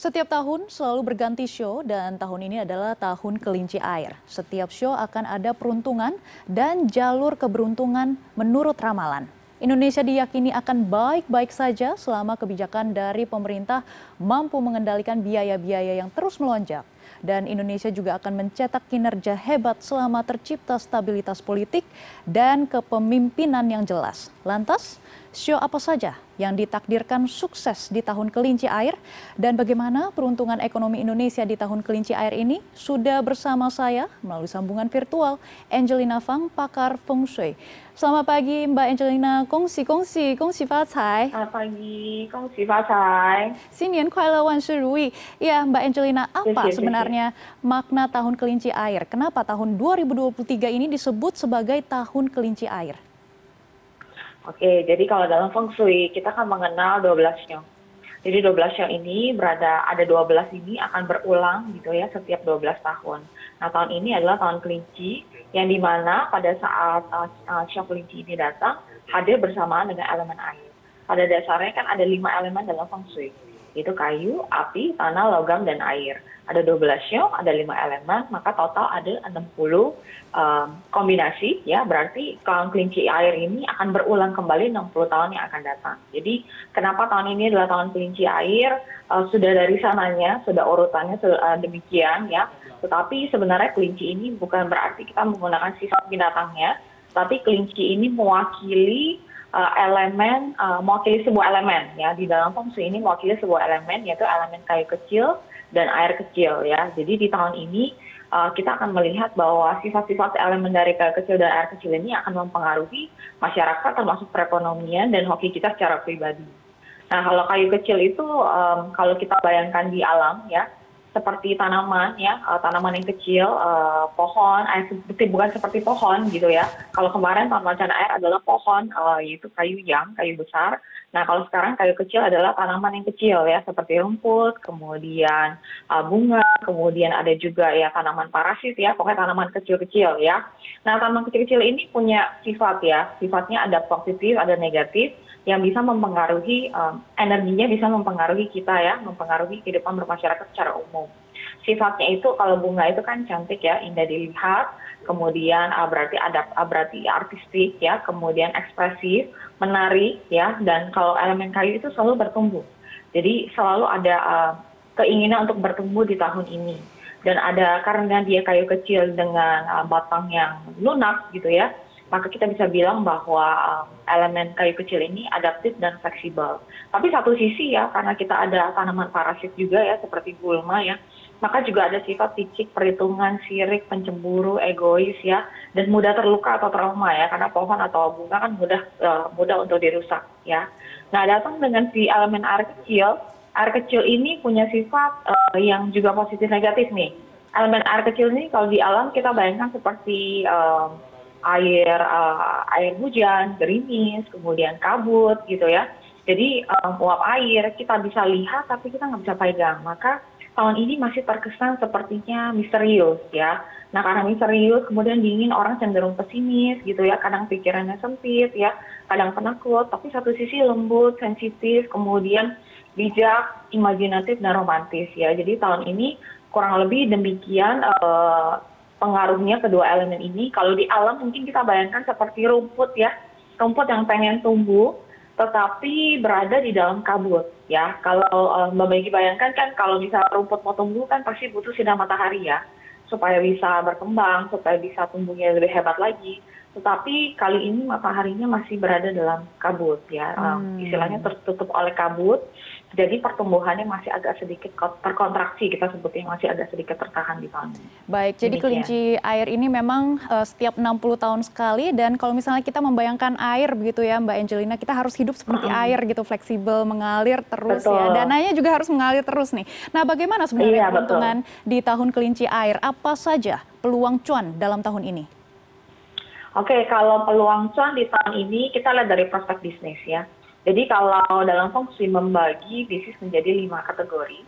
Setiap tahun selalu berganti show dan tahun ini adalah tahun kelinci air. Setiap show akan ada peruntungan dan jalur keberuntungan menurut ramalan. Indonesia diyakini akan baik-baik saja selama kebijakan dari pemerintah mampu mengendalikan biaya-biaya yang terus melonjak. Dan Indonesia juga akan mencetak kinerja hebat selama tercipta stabilitas politik dan kepemimpinan yang jelas. Lantas, show apa saja yang ditakdirkan sukses di tahun kelinci air dan bagaimana peruntungan ekonomi Indonesia di tahun kelinci air ini sudah bersama saya melalui sambungan virtual Angelina Fang, pakar Feng Shui. Selamat pagi Mbak Angelina, kongsi kongsi kongsi cai. Selamat pagi, kongsi cai. Sinian kuala wan rui. Ya Mbak Angelina, apa sebenarnya makna tahun kelinci air? Kenapa tahun 2023 ini disebut sebagai tahun kelinci air? Oke, jadi kalau dalam feng shui kita kan mengenal 12 nyong. Jadi 12 nyong ini berada ada 12 ini akan berulang gitu ya setiap 12 tahun. Nah, tahun ini adalah tahun kelinci yang di mana pada saat uh, uh, kelinci ini datang hadir bersamaan dengan elemen air. Pada dasarnya kan ada lima elemen dalam feng shui itu kayu, api, tanah, logam, dan air. Ada 12 show, ada 5 elemen, maka total ada 60 um, kombinasi, ya berarti kalau kelinci air ini akan berulang kembali 60 tahun yang akan datang. Jadi kenapa tahun ini adalah tahun kelinci air, uh, sudah dari sananya, sudah urutannya sudah, uh, demikian ya. Tetapi sebenarnya kelinci ini bukan berarti kita menggunakan sifat binatangnya, tapi kelinci ini mewakili uh, elemen uh, mewakili sebuah elemen ya di dalam feng shui ini mewakili sebuah elemen yaitu elemen kayu kecil dan air kecil ya. Jadi di tahun ini uh, kita akan melihat bahwa sifat-sifat elemen dari kayu kecil dan air kecil ini akan mempengaruhi masyarakat termasuk perekonomian dan hoki kita secara pribadi. Nah kalau kayu kecil itu um, kalau kita bayangkan di alam ya seperti tanaman ya uh, tanaman yang kecil uh, pohon air seperti bukan seperti pohon gitu ya. Kalau kemarin tanaman air adalah pohon uh, yaitu kayu yang kayu besar. Nah kalau sekarang kayu kecil adalah tanaman yang kecil ya seperti rumput kemudian bunga kemudian ada juga ya tanaman parasit ya pokoknya tanaman kecil-kecil ya. Nah tanaman kecil-kecil ini punya sifat ya sifatnya ada positif ada negatif yang bisa mempengaruhi um, energinya bisa mempengaruhi kita ya, mempengaruhi kehidupan bermasyarakat secara umum. Sifatnya itu kalau bunga itu kan cantik ya, indah dilihat, kemudian uh, berarti ada uh, berarti artistik ya, kemudian ekspresif, menarik ya, dan kalau elemen kayu itu selalu bertumbuh. Jadi selalu ada uh, keinginan untuk bertumbuh di tahun ini. Dan ada karena dia kayu kecil dengan uh, batang yang lunak gitu ya, maka kita bisa bilang bahwa um, elemen kayu kecil ini adaptif dan fleksibel. Tapi satu sisi ya, karena kita ada tanaman parasit juga ya, seperti gulma ya, maka juga ada sifat picik, perhitungan, sirik, pencemburu, egois ya, dan mudah terluka atau trauma ya, karena pohon atau bunga kan mudah uh, mudah untuk dirusak ya. Nah datang dengan si elemen air kecil, air kecil ini punya sifat uh, yang juga positif negatif nih. Elemen air kecil ini kalau di alam kita bayangkan seperti uh, air uh, air hujan, gerimis, kemudian kabut gitu ya. Jadi uh, uap air kita bisa lihat tapi kita nggak bisa pegang. Maka tahun ini masih terkesan sepertinya misterius ya. Nah karena misterius kemudian dingin orang cenderung pesimis gitu ya. Kadang pikirannya sempit ya, kadang penakut. Tapi satu sisi lembut, sensitif, kemudian bijak, imajinatif dan romantis ya. Jadi tahun ini kurang lebih demikian uh, pengaruhnya kedua elemen ini. Kalau di alam mungkin kita bayangkan seperti rumput ya, rumput yang pengen tumbuh, tetapi berada di dalam kabut ya. Kalau uh, Mbak Maggie bayangkan kan kalau misalnya rumput mau tumbuh kan pasti butuh sinar matahari ya, supaya bisa berkembang, supaya bisa tumbuhnya lebih hebat lagi. Tetapi kali ini mataharinya masih berada dalam kabut ya, hmm. istilahnya tertutup oleh kabut jadi pertumbuhannya masih agak sedikit terkontraksi kita sebutnya masih agak sedikit tertahan di tahun ini. Baik, jadi kelinci air ini memang uh, setiap 60 tahun sekali dan kalau misalnya kita membayangkan air begitu ya Mbak Angelina, kita harus hidup seperti -hmm. air gitu, fleksibel, mengalir terus ya. betul. ya. Dananya juga harus mengalir terus nih. Nah, bagaimana sebenarnya iya, keuntungan di tahun kelinci air? Apa saja peluang cuan dalam tahun ini? Oke, kalau peluang cuan di tahun ini kita lihat dari prospek bisnis ya. Jadi kalau dalam feng shui membagi bisnis menjadi lima kategori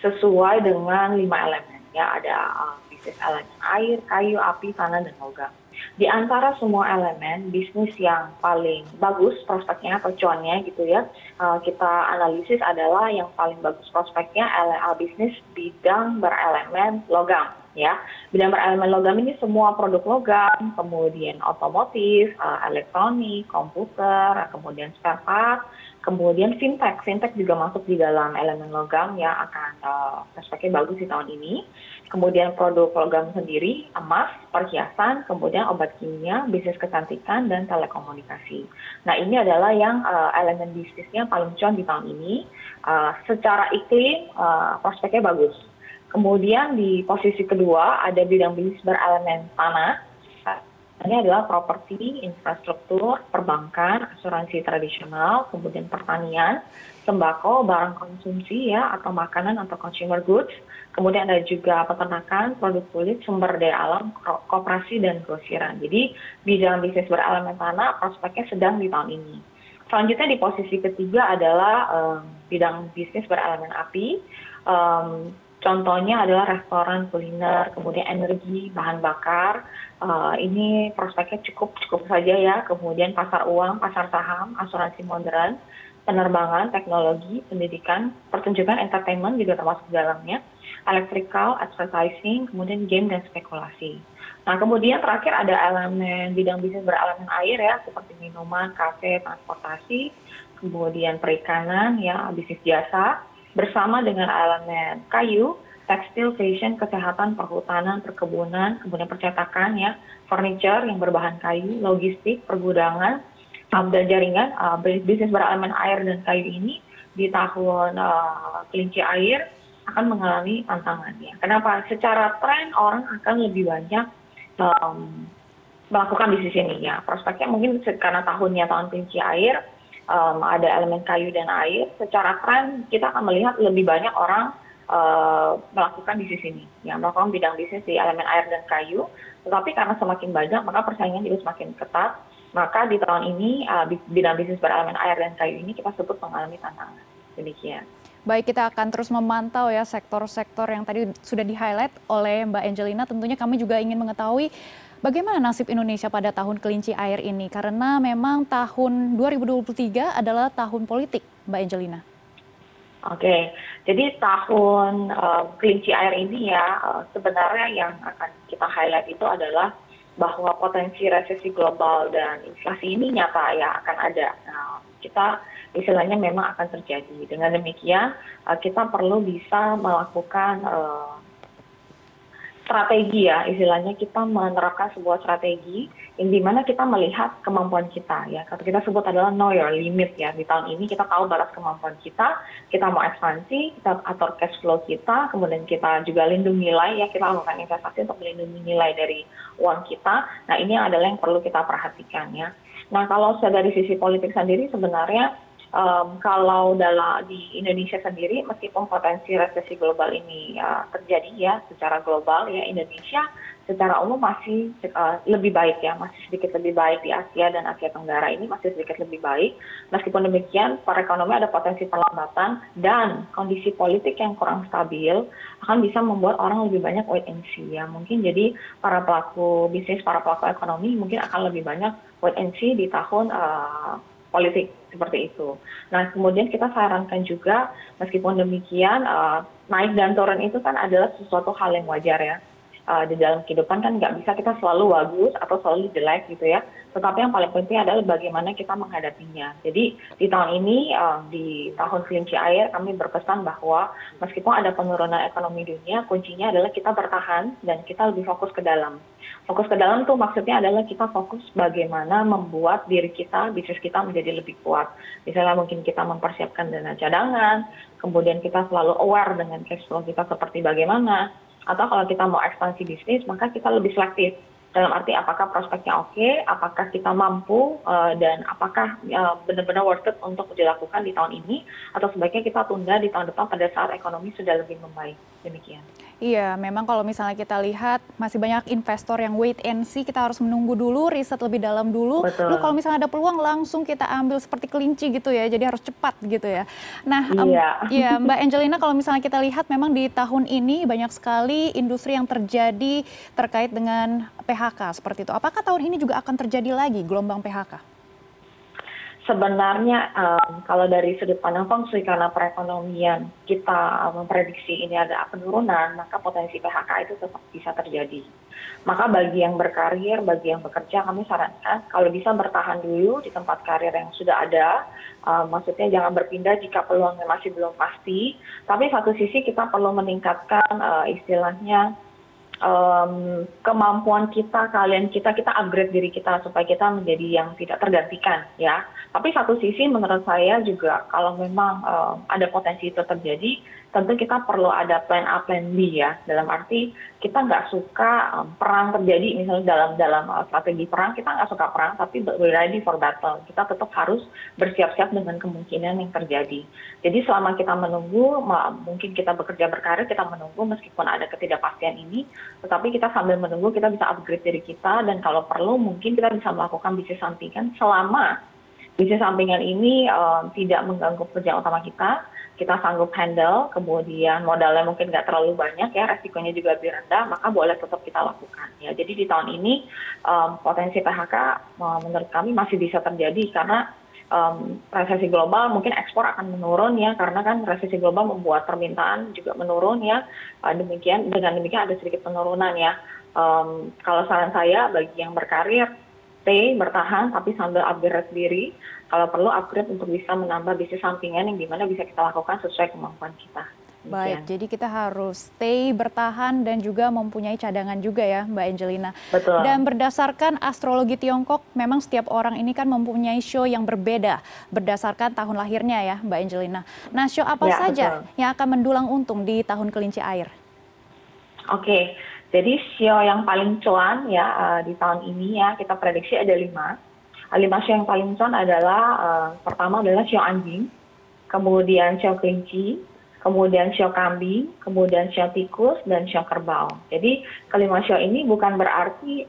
sesuai dengan lima elemen ya. Ada uh, bisnis elemen air, kayu, api, tanah dan logam. Di antara semua elemen bisnis yang paling bagus prospeknya atau cuannya gitu ya, uh, kita analisis adalah yang paling bagus prospeknya LA bisnis bidang berelemen logam ya. Bidang berelemen logam ini semua produk logam, kemudian otomotif, uh, elektronik, komputer, kemudian spare part, kemudian fintech. Fintech juga masuk di dalam elemen logam ya akan uh, prospeknya bagus di tahun ini. Kemudian produk logam sendiri emas perhiasan kemudian obat kimia bisnis kecantikan dan telekomunikasi. Nah ini adalah yang uh, elemen bisnisnya paling cuan di tahun ini. Uh, secara iklim uh, prospeknya bagus kemudian di posisi kedua ada bidang bisnis berelemen tanah ini adalah properti, infrastruktur, perbankan, asuransi tradisional, kemudian pertanian, sembako, barang konsumsi ya atau makanan atau consumer goods. Kemudian ada juga peternakan, produk kulit, sumber daya alam, koperasi dan grosiran. Jadi bidang bisnis berelemen tanah prospeknya sedang di tahun ini. Selanjutnya di posisi ketiga adalah um, bidang bisnis berelemen api. Um, Contohnya adalah restoran, kuliner, kemudian energi, bahan bakar. Uh, ini prospeknya cukup cukup saja ya. Kemudian pasar uang, pasar saham, asuransi modern, penerbangan, teknologi, pendidikan, pertunjukan, entertainment juga termasuk dalamnya, electrical, advertising, kemudian game dan spekulasi. Nah, kemudian terakhir ada elemen bidang bisnis berelemen air ya, seperti minuman, kafe, transportasi, kemudian perikanan, ya, bisnis jasa, bersama dengan elemen kayu, tekstil, fashion, kesehatan, perhutanan, perkebunan, kemudian percetakan ya, furniture yang berbahan kayu, logistik, pergudangan, dan jaringan uh, bisnis berelemen air dan kayu ini di tahun uh, kelinci air akan mengalami tantangannya. Kenapa? Secara tren orang akan lebih banyak um, melakukan bisnis ini ya. Prospeknya mungkin karena tahunnya tahun kelinci air, um, ada elemen kayu dan air, secara tren kita akan melihat lebih banyak orang uh, melakukan bisnis ini, ya melakukan bidang bisnis di elemen air dan kayu. Tetapi karena semakin banyak, maka persaingan juga semakin ketat. Maka di tahun ini uh, bidang bisnis berelemen air dan kayu ini kita sebut mengalami tantangan. Demikian. Baik, kita akan terus memantau ya sektor-sektor yang tadi sudah di-highlight oleh Mbak Angelina. Tentunya kami juga ingin mengetahui Bagaimana nasib Indonesia pada tahun kelinci air ini? Karena memang tahun 2023 adalah tahun politik, Mbak Angelina. Oke, jadi tahun uh, kelinci air ini ya uh, sebenarnya yang akan kita highlight itu adalah bahwa potensi resesi global dan inflasi ini nyata ya akan ada. Nah, kita istilahnya memang akan terjadi. Dengan demikian, uh, kita perlu bisa melakukan uh, strategi ya. Istilahnya kita menerapkan sebuah strategi yang di mana kita melihat kemampuan kita ya. Kalau kita sebut adalah know your limit ya. Di tahun ini kita tahu batas kemampuan kita kita mau ekspansi kita atur cash flow kita kemudian kita juga lindungi nilai ya. Kita lakukan investasi untuk melindungi nilai dari uang kita. Nah ini adalah yang perlu kita perhatikan ya. Nah kalau dari sisi politik sendiri sebenarnya kalau dalam di Indonesia sendiri meskipun potensi resesi global ini uh, terjadi ya secara global ya Indonesia secara umum masih uh, lebih baik ya masih sedikit lebih baik di Asia dan Asia Tenggara ini masih sedikit lebih baik. Meskipun demikian perekonomian ada potensi perlambatan dan kondisi politik yang kurang stabil akan bisa membuat orang lebih banyak wait and see ya. Mungkin jadi para pelaku bisnis para pelaku ekonomi mungkin akan lebih banyak wait and see di tahun uh, politik seperti itu. Nah, kemudian kita sarankan juga meskipun demikian uh, naik dan turun itu kan adalah sesuatu hal yang wajar ya uh, di dalam kehidupan kan nggak bisa kita selalu bagus atau selalu jelek gitu ya. Tetapi yang paling penting adalah bagaimana kita menghadapinya. Jadi di tahun ini uh, di tahun kelinci air kami berpesan bahwa meskipun ada penurunan ekonomi dunia, kuncinya adalah kita bertahan dan kita lebih fokus ke dalam. Fokus ke dalam tuh maksudnya adalah kita fokus bagaimana membuat diri kita, bisnis kita menjadi lebih kuat. Misalnya mungkin kita mempersiapkan dana cadangan, kemudian kita selalu aware dengan cash flow kita seperti bagaimana, atau kalau kita mau ekspansi bisnis maka kita lebih selektif dalam arti apakah prospeknya oke, apakah kita mampu uh, dan apakah uh, benar-benar worth it untuk dilakukan di tahun ini atau sebaiknya kita tunda di tahun depan pada saat ekonomi sudah lebih membaik. Demikian. Iya, memang kalau misalnya kita lihat masih banyak investor yang wait and see, kita harus menunggu dulu, riset lebih dalam dulu. Betul. Lalu kalau misalnya ada peluang langsung kita ambil seperti kelinci gitu ya, jadi harus cepat gitu ya. Nah, iya. Um, ya Mbak Angelina kalau misalnya kita lihat memang di tahun ini banyak sekali industri yang terjadi terkait dengan PHK seperti itu. Apakah tahun ini juga akan terjadi lagi gelombang PHK? Sebenarnya um, kalau dari sudut pandang feng shui karena perekonomian kita memprediksi ini ada penurunan, maka potensi PHK itu tetap bisa terjadi. Maka bagi yang berkarir, bagi yang bekerja, kami sarankan kalau bisa bertahan dulu di tempat karir yang sudah ada. Uh, maksudnya jangan berpindah jika peluangnya masih belum pasti. Tapi satu sisi kita perlu meningkatkan uh, istilahnya um, kemampuan kita, kalian kita, kita upgrade diri kita supaya kita menjadi yang tidak tergantikan ya. Tapi satu sisi menurut saya juga kalau memang ada potensi itu terjadi, tentu kita perlu ada plan A, plan B ya. Dalam arti kita nggak suka um, perang terjadi misalnya dalam dalam uh, strategi perang kita nggak suka perang, tapi ready for battle. Kita tetap harus bersiap-siap dengan kemungkinan yang terjadi. Jadi selama kita menunggu, mungkin kita bekerja berkarir, kita menunggu meskipun ada ketidakpastian ini, tetapi kita sambil menunggu kita bisa upgrade diri kita dan kalau perlu mungkin kita bisa melakukan bisnis sampingan selama bisnis sampingan ini um, tidak mengganggu pekerjaan utama kita, kita sanggup handle, kemudian modalnya mungkin nggak terlalu banyak ya, resikonya juga lebih rendah, maka boleh tetap kita lakukan. Ya, jadi di tahun ini um, potensi PHK menurut kami masih bisa terjadi karena um, resesi global mungkin ekspor akan menurun ya karena kan resesi global membuat permintaan juga menurun ya uh, demikian dengan demikian ada sedikit penurunan ya um, kalau saran saya bagi yang berkarir stay bertahan tapi sambil upgrade diri kalau perlu upgrade untuk bisa menambah bisnis sampingan yang di mana bisa kita lakukan sesuai kemampuan kita. Baik, jadi kita harus stay bertahan dan juga mempunyai cadangan juga ya Mbak Angelina. Betul. Dan berdasarkan astrologi Tiongkok, memang setiap orang ini kan mempunyai show yang berbeda berdasarkan tahun lahirnya ya Mbak Angelina. Nah show apa ya, saja betul. yang akan mendulang untung di tahun kelinci air? Oke, jadi show yang paling cuan ya uh, di tahun ini ya kita prediksi ada lima. Uh, lima show yang paling cuan adalah uh, pertama adalah show anjing, kemudian show kelinci, kemudian show kambing, kemudian show tikus, dan show kerbau. Jadi kelima show ini bukan berarti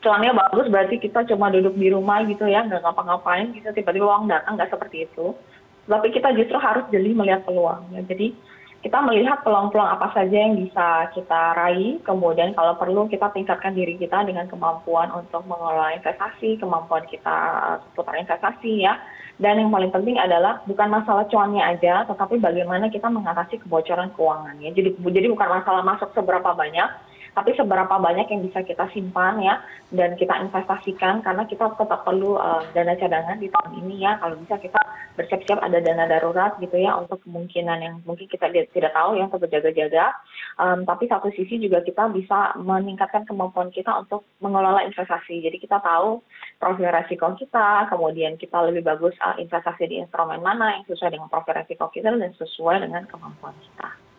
cuannya bagus berarti kita cuma duduk di rumah gitu ya nggak ngapa-ngapain gitu tiba-tiba uang datang nggak seperti itu tapi kita justru harus jeli melihat peluang ya jadi kita melihat peluang-peluang apa saja yang bisa kita raih, kemudian kalau perlu kita tingkatkan diri kita dengan kemampuan untuk mengelola investasi, kemampuan kita seputar investasi ya. Dan yang paling penting adalah bukan masalah cuannya aja, tetapi bagaimana kita mengatasi kebocoran keuangan ya. Jadi, jadi bukan masalah masuk seberapa banyak, tapi seberapa banyak yang bisa kita simpan ya dan kita investasikan karena kita tetap perlu uh, dana cadangan di tahun ini ya. Kalau bisa kita bersiap-siap ada dana darurat gitu ya untuk kemungkinan yang mungkin kita tidak tahu yang berjaga-jaga. Um, tapi satu sisi juga kita bisa meningkatkan kemampuan kita untuk mengelola investasi. Jadi kita tahu profil resiko kita kemudian kita lebih bagus uh, investasi di instrumen mana yang sesuai dengan profil resiko kita dan sesuai dengan kemampuan kita.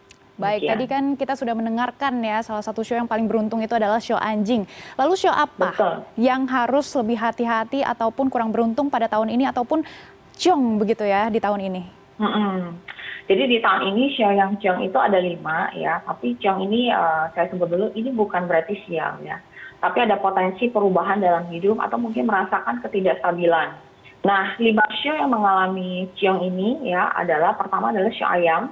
Baik, tadi kan kita sudah mendengarkan ya salah satu show yang paling beruntung itu adalah show anjing. Lalu show apa Betul. yang harus lebih hati-hati ataupun kurang beruntung pada tahun ini ataupun ciong begitu ya di tahun ini? Mm -hmm. Jadi di tahun ini show yang ciong itu ada lima ya, tapi ciong ini uh, saya sebut dulu ini bukan berarti sial ya, tapi ada potensi perubahan dalam hidup atau mungkin merasakan ketidakstabilan. Nah, lima show yang mengalami ciong ini ya adalah pertama adalah show ayam,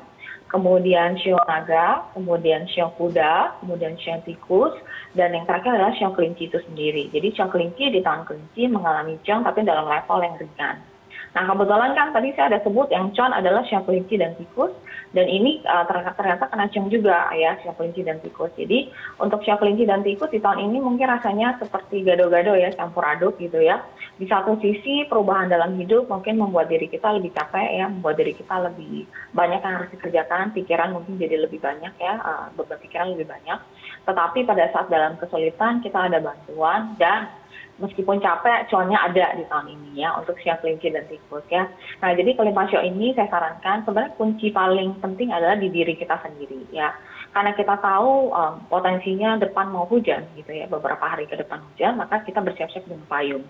kemudian shio naga, kemudian shio kuda, kemudian shio tikus, dan yang terakhir adalah shio kelinci itu sendiri. Jadi shio kelinci di tahun kelinci mengalami ciong tapi dalam level yang ringan. Nah kebetulan kan tadi saya ada sebut yang cuan adalah siang kelinci dan tikus dan ini uh, ternyata, ternyata kena ciong juga ya siang kelinci dan tikus. Jadi untuk siang kelinci dan tikus di tahun ini mungkin rasanya seperti gado-gado ya campur aduk gitu ya. Di satu sisi perubahan dalam hidup mungkin membuat diri kita lebih capek ya, membuat diri kita lebih banyak yang harus dikerjakan, pikiran mungkin jadi lebih banyak ya, uh, beban pikiran lebih banyak. Tetapi pada saat dalam kesulitan kita ada bantuan dan meskipun capek cuannya ada di tahun ini ya untuk siang kelinci dan tikus ya. Nah jadi kelima show ini saya sarankan sebenarnya kunci paling penting adalah di diri kita sendiri ya. Karena kita tahu um, potensinya depan mau hujan gitu ya beberapa hari ke depan hujan maka kita bersiap-siap dengan payung.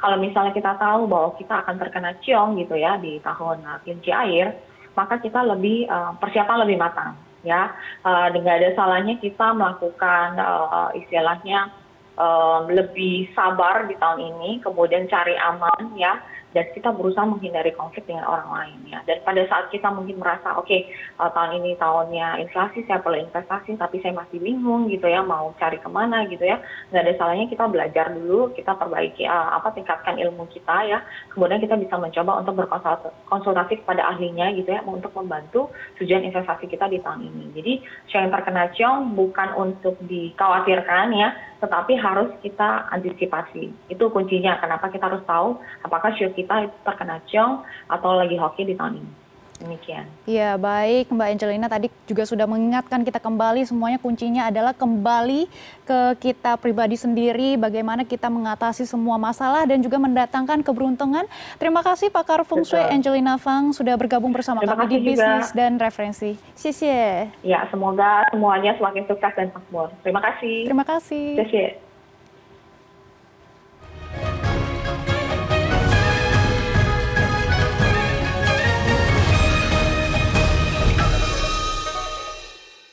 Kalau misalnya kita tahu bahwa kita akan terkena ciong gitu ya di tahun uh, kelinci air maka kita lebih uh, persiapan lebih matang ya. Uh, nggak ada salahnya kita melakukan uh, istilahnya uh, lebih sabar di tahun ini, kemudian cari aman ya dan kita berusaha menghindari konflik dengan orang lain ya. Dan pada saat kita mungkin merasa oke okay, uh, tahun ini tahunnya inflasi saya perlu investasi tapi saya masih bingung gitu ya mau cari ke mana gitu ya nggak ada salahnya kita belajar dulu kita perbaiki uh, apa tingkatkan ilmu kita ya kemudian kita bisa mencoba untuk berkonsultasi kepada ahlinya gitu ya untuk membantu tujuan investasi kita di tahun ini. Jadi yang terkena ciong bukan untuk dikhawatirkan ya tetapi harus kita antisipasi. Itu kuncinya kenapa kita harus tahu apakah show kita itu terkena ciong atau lagi hoki di tahun ini. Demikian. Ya baik Mbak Angelina tadi juga sudah mengingatkan kita kembali semuanya kuncinya adalah kembali ke kita pribadi sendiri bagaimana kita mengatasi semua masalah dan juga mendatangkan keberuntungan. Terima kasih pakar Feng Shui Angelina Fang sudah bergabung bersama Terima kami di juga. bisnis dan referensi. Xie Ya semoga semuanya semakin sukses dan makmur. Terima kasih. Terima kasih. Xie